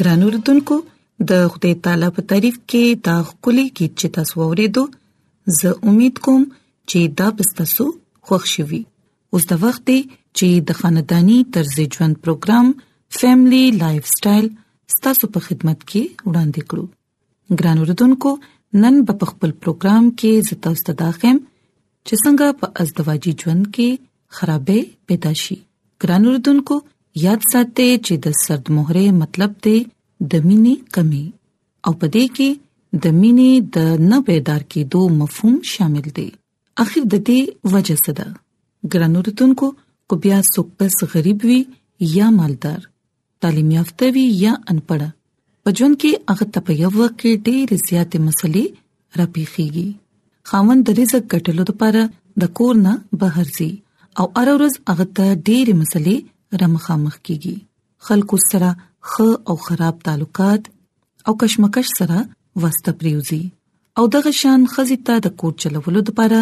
ګران اوردونکو د خدای تعالی په تعریف کې دا خولي کې چې تاسو ورېدو زه امید کوم چې دا به تاسو خوښ شي وي اوس دا وخت دی چې د خاندانی طرز ژوند پروګرام فیملی لایف سټایل تاسو په خدمت کې وړاندې کړو ګران اوردونکو نن په خپل پروګرام کې زتا ستداخم چې څنګه په ازدواجی ژوند کې خرابې پیدا شي ګران اوردونکو یاد ساتئ چې د سرد مهره مطلب دی د مینې کمی او پدې کې د مینې د نه بیدار کېدو مفهوم شامل دی اخر د دې وجه څه ده ګرانو رتونکو کو بیا څوک پس غریب وي یا مالدار تعلیم یافته وي یا انپړه په ژوند کې هغه ته په یو وخت کې ډېر زیات مسلې راپیخيږي خاوند د رزق ګټلو لپاره د کور نه بهر ځي او ار ورځ هغه ته ډېر مسلې رمخامخ کیږي خلکو سره خ او خراب تعلقات او کشمکش سره واسطه پریوزي او دغه شان خزي ته د کور چلولو لپاره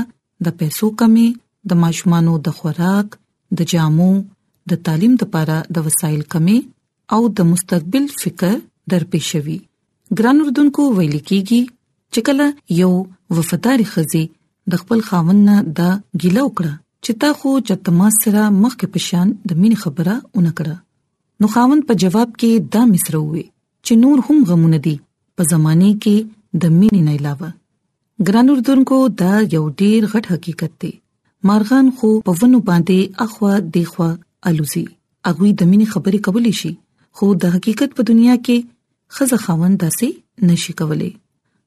د پیسو کمی د ماشومانو د خوراک د جامو د تعلیم لپاره د وسایل کمی او د مستقبل فکر درپېښوي ګران اردوونکو ویل کیږي چې کله یو وفاداری خزي د خپل خاوند نه د ګیله وکړه چې تا خو جتما سره مخکې پشان د مين خبره اونکړه نو خاوند په جواب کې دا مصره وې چې نور هم غمونه دي په زمانه کې د مینې نه علاوه ګران اردوونکو دا یو ډیر غټ حقیقت دی مارغان خو په ونو باندې اخوا دیخوا الوزي اغوی د مینې خبرې کولې شي خو د حقیقت په دنیا کې خزه خاوند داسې نشي کولای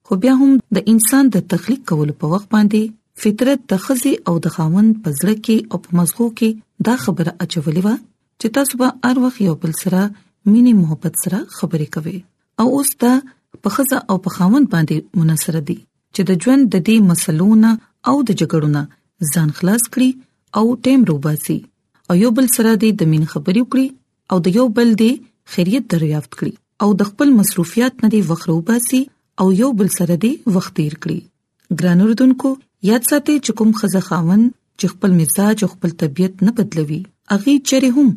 خو بیا هم د انسان د تخلیق کولو په وخت باندې فطرت د خزي او د خاوند په ځړ کې او په مزغو کې دا خبره اچولې و چې تاسو به هر وخت یو بل سره مینه محبت سره خبرې کوي او اوس دا په خزه او په خاوند باندې منحصر دي چې د ژوند د دې مسلو نه او د جګړو نه ځان خلاص کړي او ټیم روباسي او یو بل سره دې د مين خبرې وکړي او د یو بل دې خیریت دریافت کړي او د خپل مصروفیات نه دې وخت روباسي او یو بل سره دې وخت تیر کړي ګران اردوونکو یاد ساتئ چې کوم خزه خاون چې خپل مزاج او خپل طبيعت نه بدلوي اغي چره هم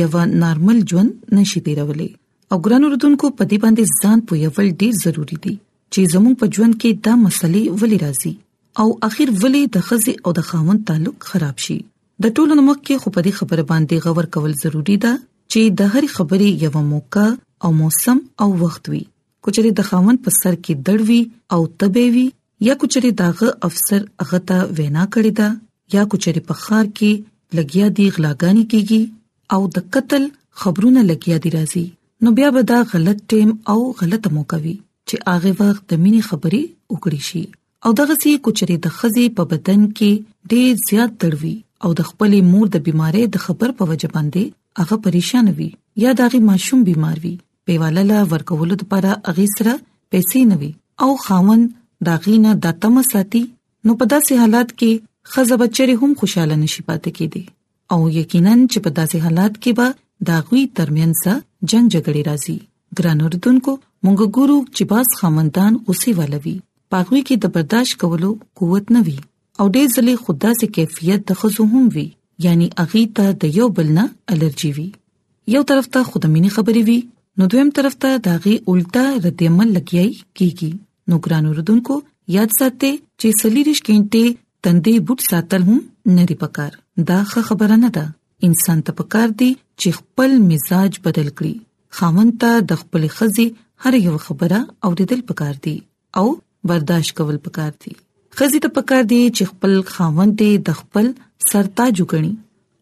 یو نارمل ژوند نشي تیرولې او ګران اردوونکو په دې باندې ځان پویول ډیر ضروری دي چې زموږ په ژوند کې دا مسلې ولې راځي او اخر ولې د خزه او د خاون تعلق خراب شي د ټولو نمک کې خو په دې خبره باندې غور کول ضروری ده چې د هر خبرې یو موقع او موسم او وخت وي کچري د خاوند په سر کې دړوي او تبه وي یا کچري داغه افسر هغه ته وینا کړې ده یا کچري په خار کې لګیا دی غلاګانی کیږي او د قتل خبرونه لګیا دی راځي نو بیا به دا غلط ټیم او غلطه موقع وي چې هغه وخت د مینې خبرې وکړي شي او دغسې کوچري د خزي په بدن کې ډېر زیات دړوي او د خپلې مور د بيمارۍ د خبر په وجه باندې هغه پریشان وي یا داغي ماشوم بيمار وي پیواله لا ورکولو لپاره اغي سره پیسې نه وي او خاون داغینه د تم ساتي نو په داسې حالات کې خزه بچره هم خوشاله نشي پاتې کېدی او یقینا چې په داسې حالات کې به دا غوي ترمنځ جنگ جګړې راځي ګران اردوونکو مونږ ګورو چې باز خامندان اوسې والوي پاغوي کې د برداشت کولو قوت نه وي او ډېر ځلې خدا سي کیفیت د خزو هم وي یعنی اغي ته د یو بل نه الرجی وي یو طرف ته خود مینی خبرې وي نو دویم طرف ته داغي الټا رد عمل لګیای کیږي نو ګران اوردونکو یاد ساتئ چې سلیریش کینټه تندې بوت ساتل هم نری پکار دا ښه خبره نه ده انسان ته پکار دی چې خپل مزاج بدل کړي خاوند ته د خپل خزي هر یو خبره اوریدل پکار دي او برداشت کول پکار دي خزي ته پکار دي چې خپل خاوند دې د خپل سرتاج وګڼي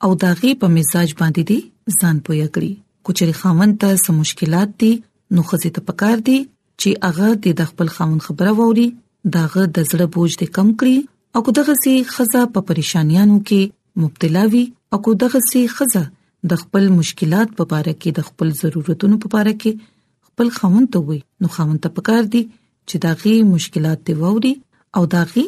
او داغي په مزاج باندې دي ځان پوي کړی کوچري خاوند ته سم مشکلات دي نو خزي ته پکار دي چې هغه د خپل خاوند خبره ووري داغه د زړه بوج دې کم کړي او دغه سي خزه په پریشانیانو کې مبتلا وي او دغه سي خزه د خپل مشکلات په اړه کې د خپل ضرورتونو په اړه کې خپل خاوند ته وي نو خاوند ته پکار دي چې داغي مشکلات دی ووري او داغي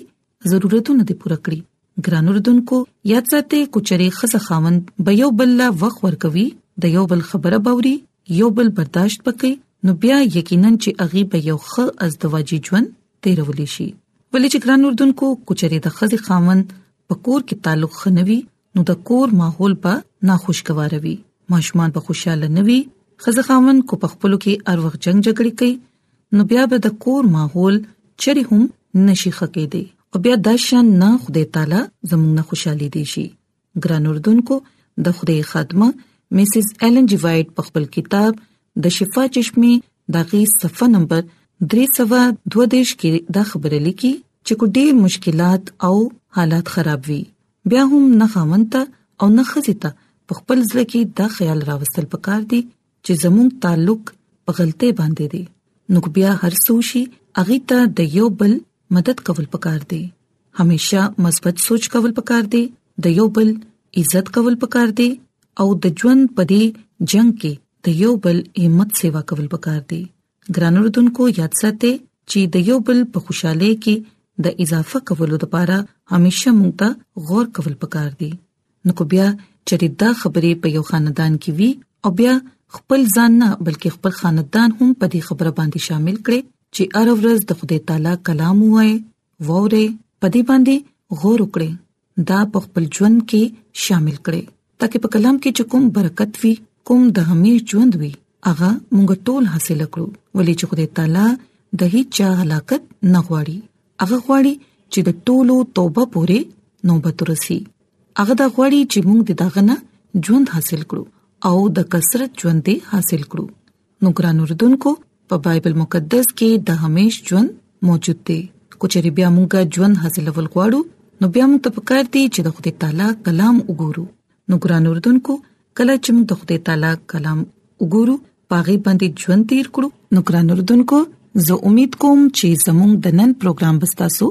ضرورتونه دی پوره کړي ګران اردوونکو یاد ساتئ کوچري خزه خاوند به یو بل لا وخت ورکوي د یو بل خبره باوري یو بل برداشت پکې نو بیا یقینا چې اغي به یو ښه ازدواجی ژوند تیرول شي ولې چې ګران اردوونکو کوچري د خزه خاوند پکور کې تعلق خنوي نو د کور ماحول به ناخوشګواروي ماشومان به خوشاله نه وي خزه خاون کو په خپل کې ار وخت جنگ جګړې کوي نو بیا به د کور ماحول چری هم نشي خکې دی او بیا د شان نه خدای تعالی زموږ نه خوشاله دي شي ګران اردوونکو د خدای خادمه میسز ایلن جی وایټ په خپل کتاب د شفا چشمه دغه صفه نمبر 322 کې دا خبره لیکي چې کو ډیر مشکلات او حالات خراب وي بیا هم نه خاوند ته او نه خزي ته په خپل ځل کې دا خیال راوستل پکار دي چې زموږ تعلق په غلطه باندې دي نو بیا هر سوشي اغه ته د یو بل مدد کول پکار دي همیشه مثبت سوچ کول پکار دي د یو بل عزت کول پکار دي او د ژوند په دې جنگ کې د یو بل همت سیوا کول پکار دي ګران اردوونکو یاد ساتئ چې د یو بل په خوشاله کې د اضافه کولو لپاره همیشه موږ ته غور کول پکار دي نو کو بیا چې دا خبرې په یو خاندان کې وي او بیا خپل ځان نه بلکې خپل خاندان هم په دې خبره باندې شامل کړي چې ارورز د خدای تعالی کلام وایي ووري پدی باندې غور وکړي دا په خپل ژوند کې شامل کړي ترڅو په کلام کې چې کوم برکت وي کوم د همیش ژوند وي هغه موږ ټول حاصل کړو ولې چې خدای تعالی د هیڅ هلاکت نه غواړي هغه غواړي چې د ټولو توبه پورې نوبت ورسي هغه دا غواړي چې موږ د داغنه ژوند حاصل کړو او د کثرت ژوند حاصل کړو نو ګران اردوونکو په بایبل مقدس کې د همیش ژوند موجود دی کچري بیا موږ ژوند حاصلول غواړو نو بیا موږ ته پکار دی چې د خدای تعالی کلام وګورو نو ګران اردوونکو کله چې موږ د خدای تعالی کلام وګورو پاغي باندې ژوند تیر کړو نو ګران اردوونکو زه امید کوم چې زموږ د نن پروګرام بستاسو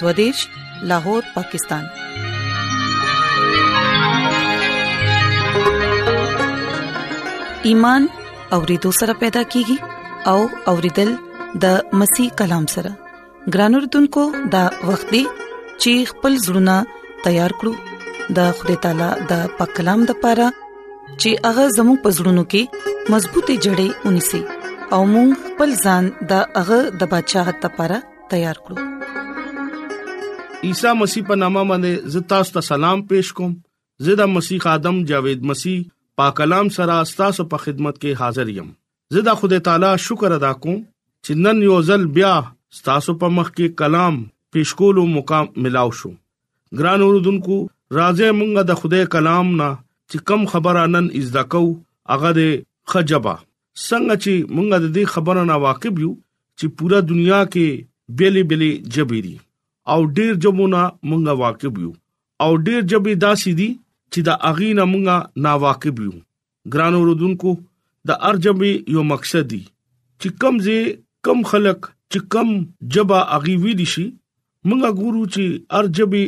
دوادش لاهور پاکستان ایمان اوریدو سره پیدا کیږي او اوریدل د مسیح کلام سره ګران اردوونکو د وخت دی چې خپل زړونه تیار کړو د خدای تعالی د پاک کلام د پاره چې هغه زموږ پزړونو کې مضبوطې جړې ونی سي او موږ خپل ځان د هغه د بچاغت لپاره تیار کړو عیسی مسیح په نامه باندې زتا ست سلام پېښ کوم زدا مسیح ادم جاوید مسیح پاک کلام سره ستاسو په خدمت کې حاضر یم زدا خدای تعالی شکر ادا کوم چې نن یو ځل بیا ستاسو په مخ کې کلام پېښ کولو مقام ملاو شو ګران اوردونکو راځه مونږه د خدای کلام نه چې کم خبره نن از دکو هغه د خجبا څنګه چې مونږ د دې خبره نه واقف یو چې پورا دنیا کې بیلې بیلې جبې دي او ډېر جبونه مونږه واقف یو او ډېر جبې داسې دي چې د اغي نه مونږه نا واقف یو ګران اوردونکو د ارجبې یو مقصد دی چې کم زی کم خلق چې کم جبا اغي وی دي شي مونږه ګورو چې ارجبې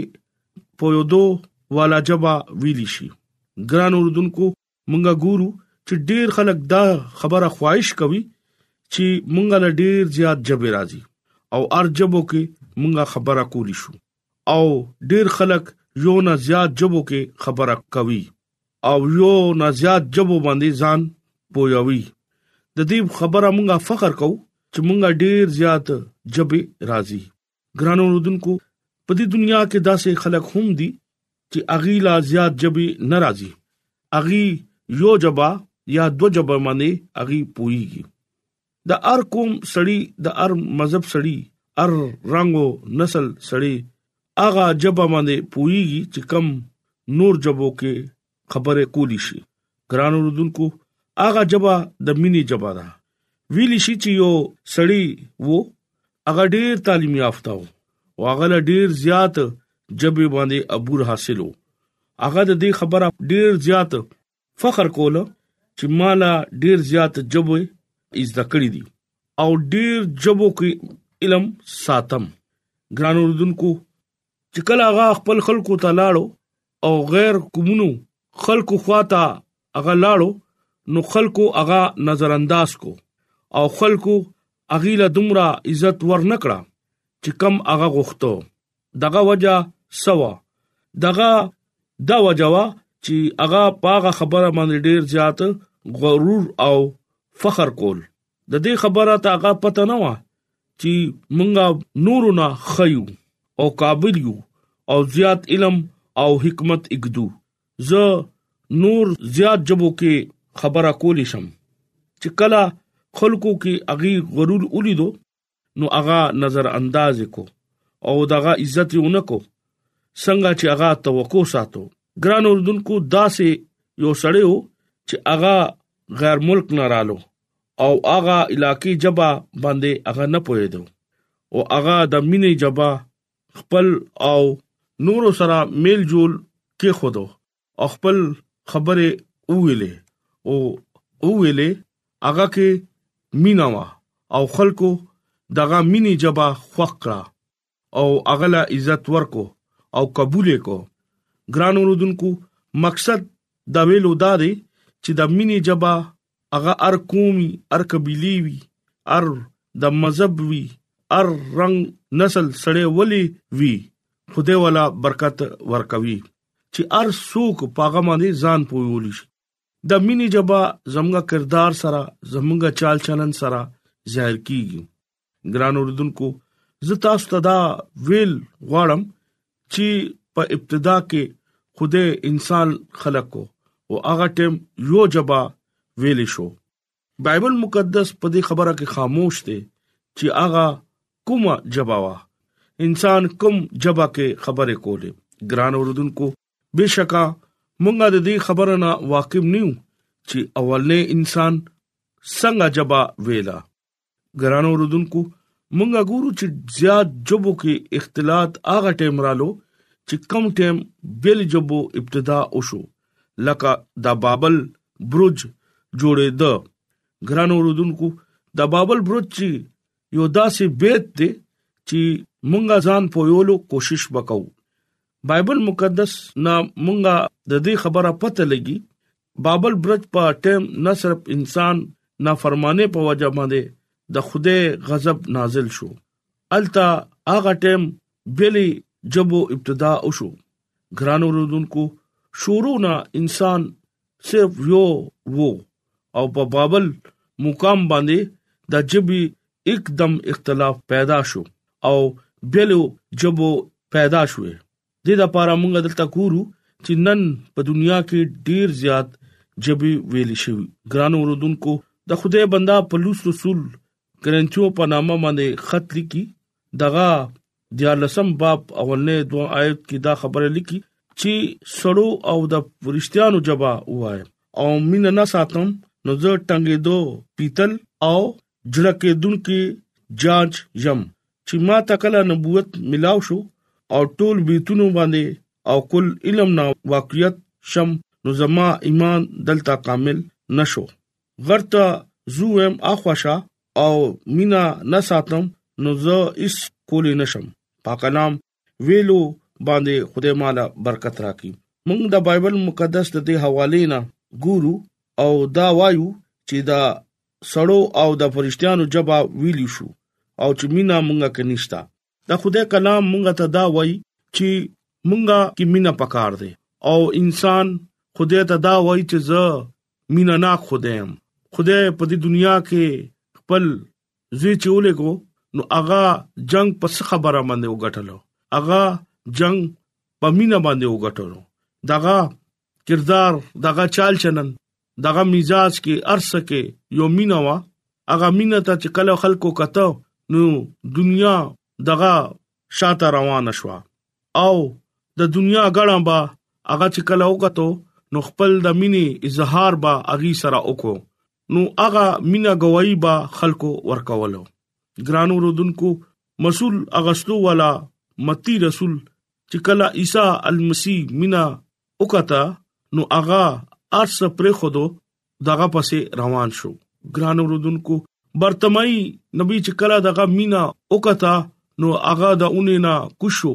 په یو دوه والا جبا ویلی شي ګران اوردونکو مونږه ګورو چې ډیر خلک دا خبره خواهش کوي چې مونږه له ډیر زیات جبه راځي او ارجبو کې مونږه خبره کولی شو او ډیر خلک یو نه زیات جبو کې خبره کوي او یو نه زیات جبو باندې ځان پویوي د دې خبره مونږه فخر کوو چې مونږه ډیر زیات جبه راځي ګران اوردونکو په دې دنیا کې داسې خلک هم دي چې اغي لا زیات جبي ناراضي اغي یو جبا یا دو جبا باندې اغي پويږي د ار قوم سړی د ار مذهب سړی ار رنگو نسل سړی اغا جبا باندې پويږي چې کم نور جبو کې خبرې کولی شي ګران اوردونکو هغه جبا د مینې جبا ده ویل شي چې یو سړی وو هغه ډیر تعلیم یافته وو او هغه ډیر زیات جبه باندې عبور حاصلو هغه د دې خبره ډیر زیات فخر کوله چې مالا ډیر زیات جبوي از دکړې دي او ډیر جبو کې علم ساتم ګران اوردونکو چې کله هغه خپل خلکو ته لاړو او غیر کومونو خلکو خواته هغه لاړو نو خلکو هغه نظر انداز کو او خلکو هغه له دومره عزت ورنکړه چې کم هغه غوښتو دغه وجہ سوا دغه دا وجہ وا چې هغه پاغه خبره باندې ډیر زیات غرور او فخر کول د دې خبره ته هغه پته نه و چې مونږه نورو نه خيو او قابل یو او زیات علم او حکمت اګدو زه نور زیات جبو کې خبره کولې شم چې کله خلکو کې اغي غرور ولیدو نو هغه نظر انداز کو او دغه عزت یې ونکو څنګه چې هغه توقع ساتو ګران اردوونکو داسې یو سړی وو چې هغه غیر ملک نه رالو او هغه علاقې جبا باندې هغه نه پوهیدو او هغه د مینې جبا خپل او نورو سره میل جول کې خودو خپل خبرې وویلې او وویلې هغه کې مینا وا او خلکو دغه مینی جبا خوښ کړه او اغلا عزت ورکو او قبول کو ګران اوردونکو مقصد دا ویلو دا دی چې د مینی جبا هغه ار قومي ار قبيلي وي ار د مذهب وي ار رنگ نسل سړې ولي وي خدای والا برکت ورکوي چې هر څوک په هغه باندې ځان پویول شي د مینې جبا زموږ کردار سره زموږ چال چلن سره ظاهر کیږي ګران اوردونکو زه تاسو ته دا ویل غواړم چې په ابتدا کې خوده انسان خلقو او هغه ټیم یو جبا ویل شو بایبل مقدس په دې خبره کې خاموش دی چې هغه کومه جبا وا انسان کوم جبا کې خبرې کولې ګران اوردونکو بشکا مونږه د دې خبره نه واقف نیو چې اولنې انسان څنګه جبا ویلا ګرانو رودونکو مونږه ګورو چې زیات جبو کې اختلاط هغه ټیم رالو چې کم ټیم بیل جبو ابتدا وشو لکه دا بابل برج جوړې ده ګرانو رودونکو دا بابل برج چې یو داسې بیت دی چې مونږه ځان پویولو کوشش وکاو بایبل مقدس نا مونږه د دې خبره پته لګي بابل برج په ټیم نه صرف انسان نافرمانه په وجه باندې د خوده غضب نازل شو التا هغه ټیم بلی جبو ابتدا وشو ګرانو رودونکو شروع نه انسان صرف یو وو او په بابل مقام باندې د جبي اکدم اختلاف پیدا شو او بیلو جبو پیدا شوه دې لپاره موږ دلته کورو چې نن په دنیا کې ډیر زیات جبي ویل شوی ګران اوردونکو د خدای بندا پولیس رسول کرنچو په نامه باندې خط لیکي دغه د لسم باب اولنې دوه آیت کې دا خبره لیکي چې سړو او د فرشتيانو جبا وای او مين نه ساتم نو زه ټنګې دو پیتل او جړکې دن کې جاج یم چې ما ته کله نبوت ملاو شو او ټول بیتونو باندې او کل علم نا واقعیت شم نو زما ایمان دلته کامل نشو غرته زو هم اخوشا او مینا نه ساتم نو زه اس کولې نشم په کلام ویلو باندې خدای مالا برکت راکړي موږ د بایبل مقدس د دې حوالې نه ګورو او دا وایو چې دا سړو او د فرشتيانو جبا ویلی شو او چې مینا مونږه کې نشتا د خدای کلام مونږه ته دا وایي چې مونږه کې مینا پکار دی او انسان خدای ته دا وایي چې زه مینا نه خدایم خدای په دې دنیا کې خپل زوی چې ولګو نو هغه جنگ په څه خبره باندې وګټلو هغه جنگ په مینا باندې وګټلو دغه کردار دغه چال چلن دغه مزاج کې ارسه کې یو مینا وا هغه مینا ته چې کله خلکو کته نو دنیا دغه شاته روان شو او د دنیا غړا با هغه چې کله وکړو نو خپل د مینې اظهار با اغي سره وکړو نو هغه مینا گواہی به خلکو ورکولو ګرانو رودونکو مسول اغستو والا متی رسول چې کله عیسی المسی مینا وکتا نو هغه ارس پر خودو دغه پسې روان شو ګرانو رودونکو برتمای نبی چې کله دغه مینا وکتا نو هغه د اونې نه کوشو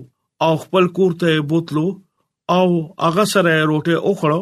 او خپل کور ته بوتلو او هغه سره روټه اوخړو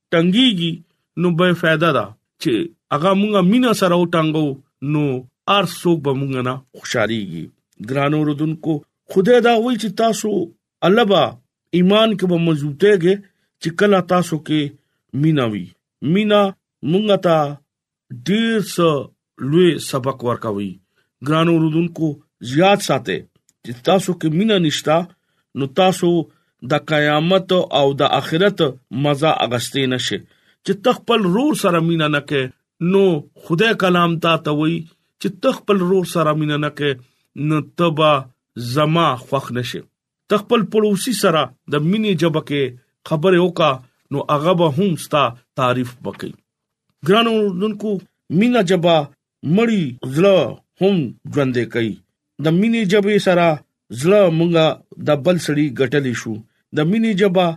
ټنګيږي نو به فائدہ ده چې هغه مونږه مینا سره او ټنګو نو ار څوک به مونږ نه خوشاليږي ګران اوردونکو خدای دا وایي چې تاسو الله با ایمان کې به مضبوطهږي چې کله تاسو کې مینا وي مینا مونږه ته ډیر څه لوی سبق ورکوي ګران اوردونکو زیات ساته چې تاسو کې مینا نشتا نو تاسو د قیامت او د آخرت مزه اغستې نشي چې تخپل رور سره مینا نه کې نو خدای کلام تا ته وای چې تخپل رور سره مینا نه کې نو تبا زما خوخ نشي ته خپل پړوسی سره د مینې جبه کې خبرې وکا نو هغه به هم ستا تعریف وکړي ګرانو دونکو مینا جبا مړی زړه هم ژوندې کوي د مینې جبې سره زړه مونږه د بل سړي ګټلې شو د مینې جبا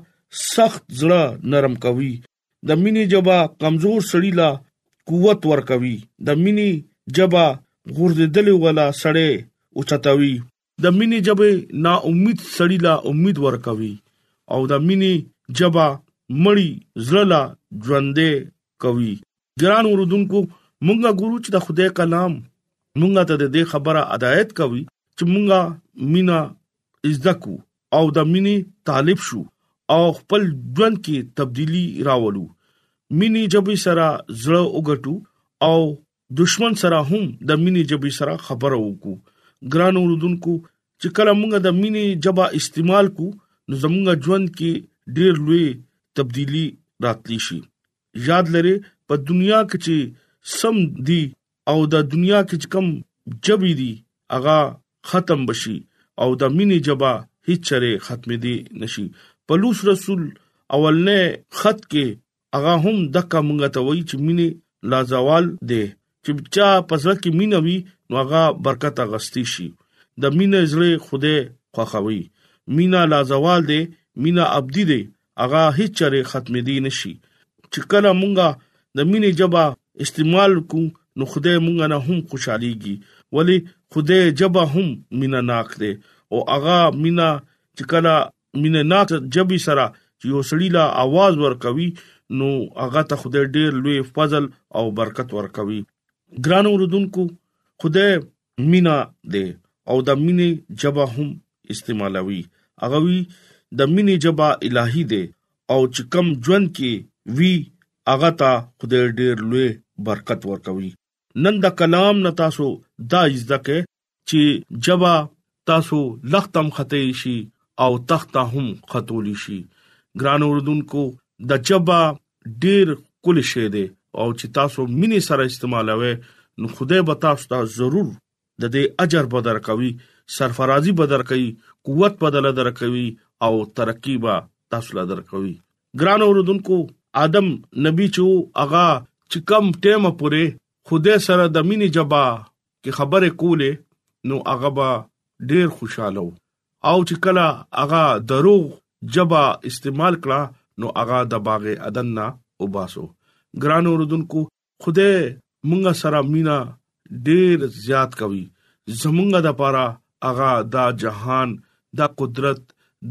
سخت زړه نرم کوي د مینې جبا کمزور سړی لا قوت ورکوي د مینې جبا غورځېدلې ولا سړې اوچتوي د مینې جبه نا امید سړی لا امید ورکوي او د مینې جبه مړی زړه لا ژوندې کوي ګران اوردونکو مونږه ګورو چې د خدای کلام مونږه ته د دې خبره هدایت کوي چې مونږه مینا زده کو او د مینې طالب شو او خپل ژوند کې تبدیلی راولو مینی جبې سره زړه وګټو او دشمن سره هم د مینې جبې سره خبره وکړو ګران اوردونکو چې کله موږ د مینې جبا استعمال کو نو زموږ ژوند کې ډیر لوی تبدیلی راتلی شي یاد لري په دنیا کې چې سم دي او د دنیا کې کم جبې دي هغه ختم بشي او د مینې جبا هیڅ چره ختم دي نشي پلوص رسول اولنې خط کې هغه هم دکه مونږ ته وایي چې مینه لا زوال دی چې چا په ځل کې مینه وي نو هغه برکت غستی شي د مینه زړه خوده خوخوي مینا لا زوال دی مینا ابدی دی هغه هیڅ چره ختم دی نشي چې کله مونږه د مینې جبا استعمال کو نو خدای مونږه نه هم خوشاليږي ولی خدای جبا هم مینا ناک دی او هغه مینا چې کله مینه ناک جبي سره چې یو سړی لا आवाज ورکوي نو هغه ته خدای ډیر لوی فضل او برکت ورکوي ګران اوردونکو خدای مینا دی او د مینې جبا هم استعمالوي هغه وی د مینې جبا الهي دی او چې کم ژوند کې وی هغه ته خدای ډیر لوی برکت ورکوي نن د کلام نتاسو دا ځکه چې جبا تاسو لختم خطې شي او تخته هم خطول شي ګران اوردونکو د جبا ډیر کول شي دي او چې تاسو مینې سره استعمالوي نو خدای به تاسو ته ضرور د دې اجر بدر کوي سرفرازي بدر کوي قوت بدل در کوي او ترقی به تاسو لا در کوي ګران اوردونکو ادم نبی چې اغا چې کم ټیمه پوره خدای سره د مینې جبا که خبره کوله نو هغه به ډیر خوشاله وو او چې کله هغه دروغ جبا استعمال کړه نو هغه د باغ عدن نه وباسو ګران اوردونکو خدای مونږه سره مینا ډیر زیات کوي زمونږه د پاره هغه دا جهان دا قدرت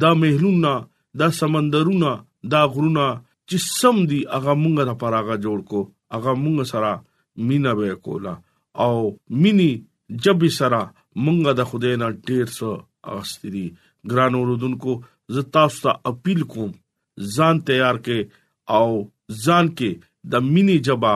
دا مهرونه دا سمندرونه دا غرونه چې سم دي هغه مونږ را پراغه جوړ کو هغه مونږ سره مینا به کولا او مینی جب سره مونږ د خدای نه ډیر څه اغستري ګران اوردونکو زه تاسو ته اپیل کوم ځان تیار کې او ځان کې د مینی جبا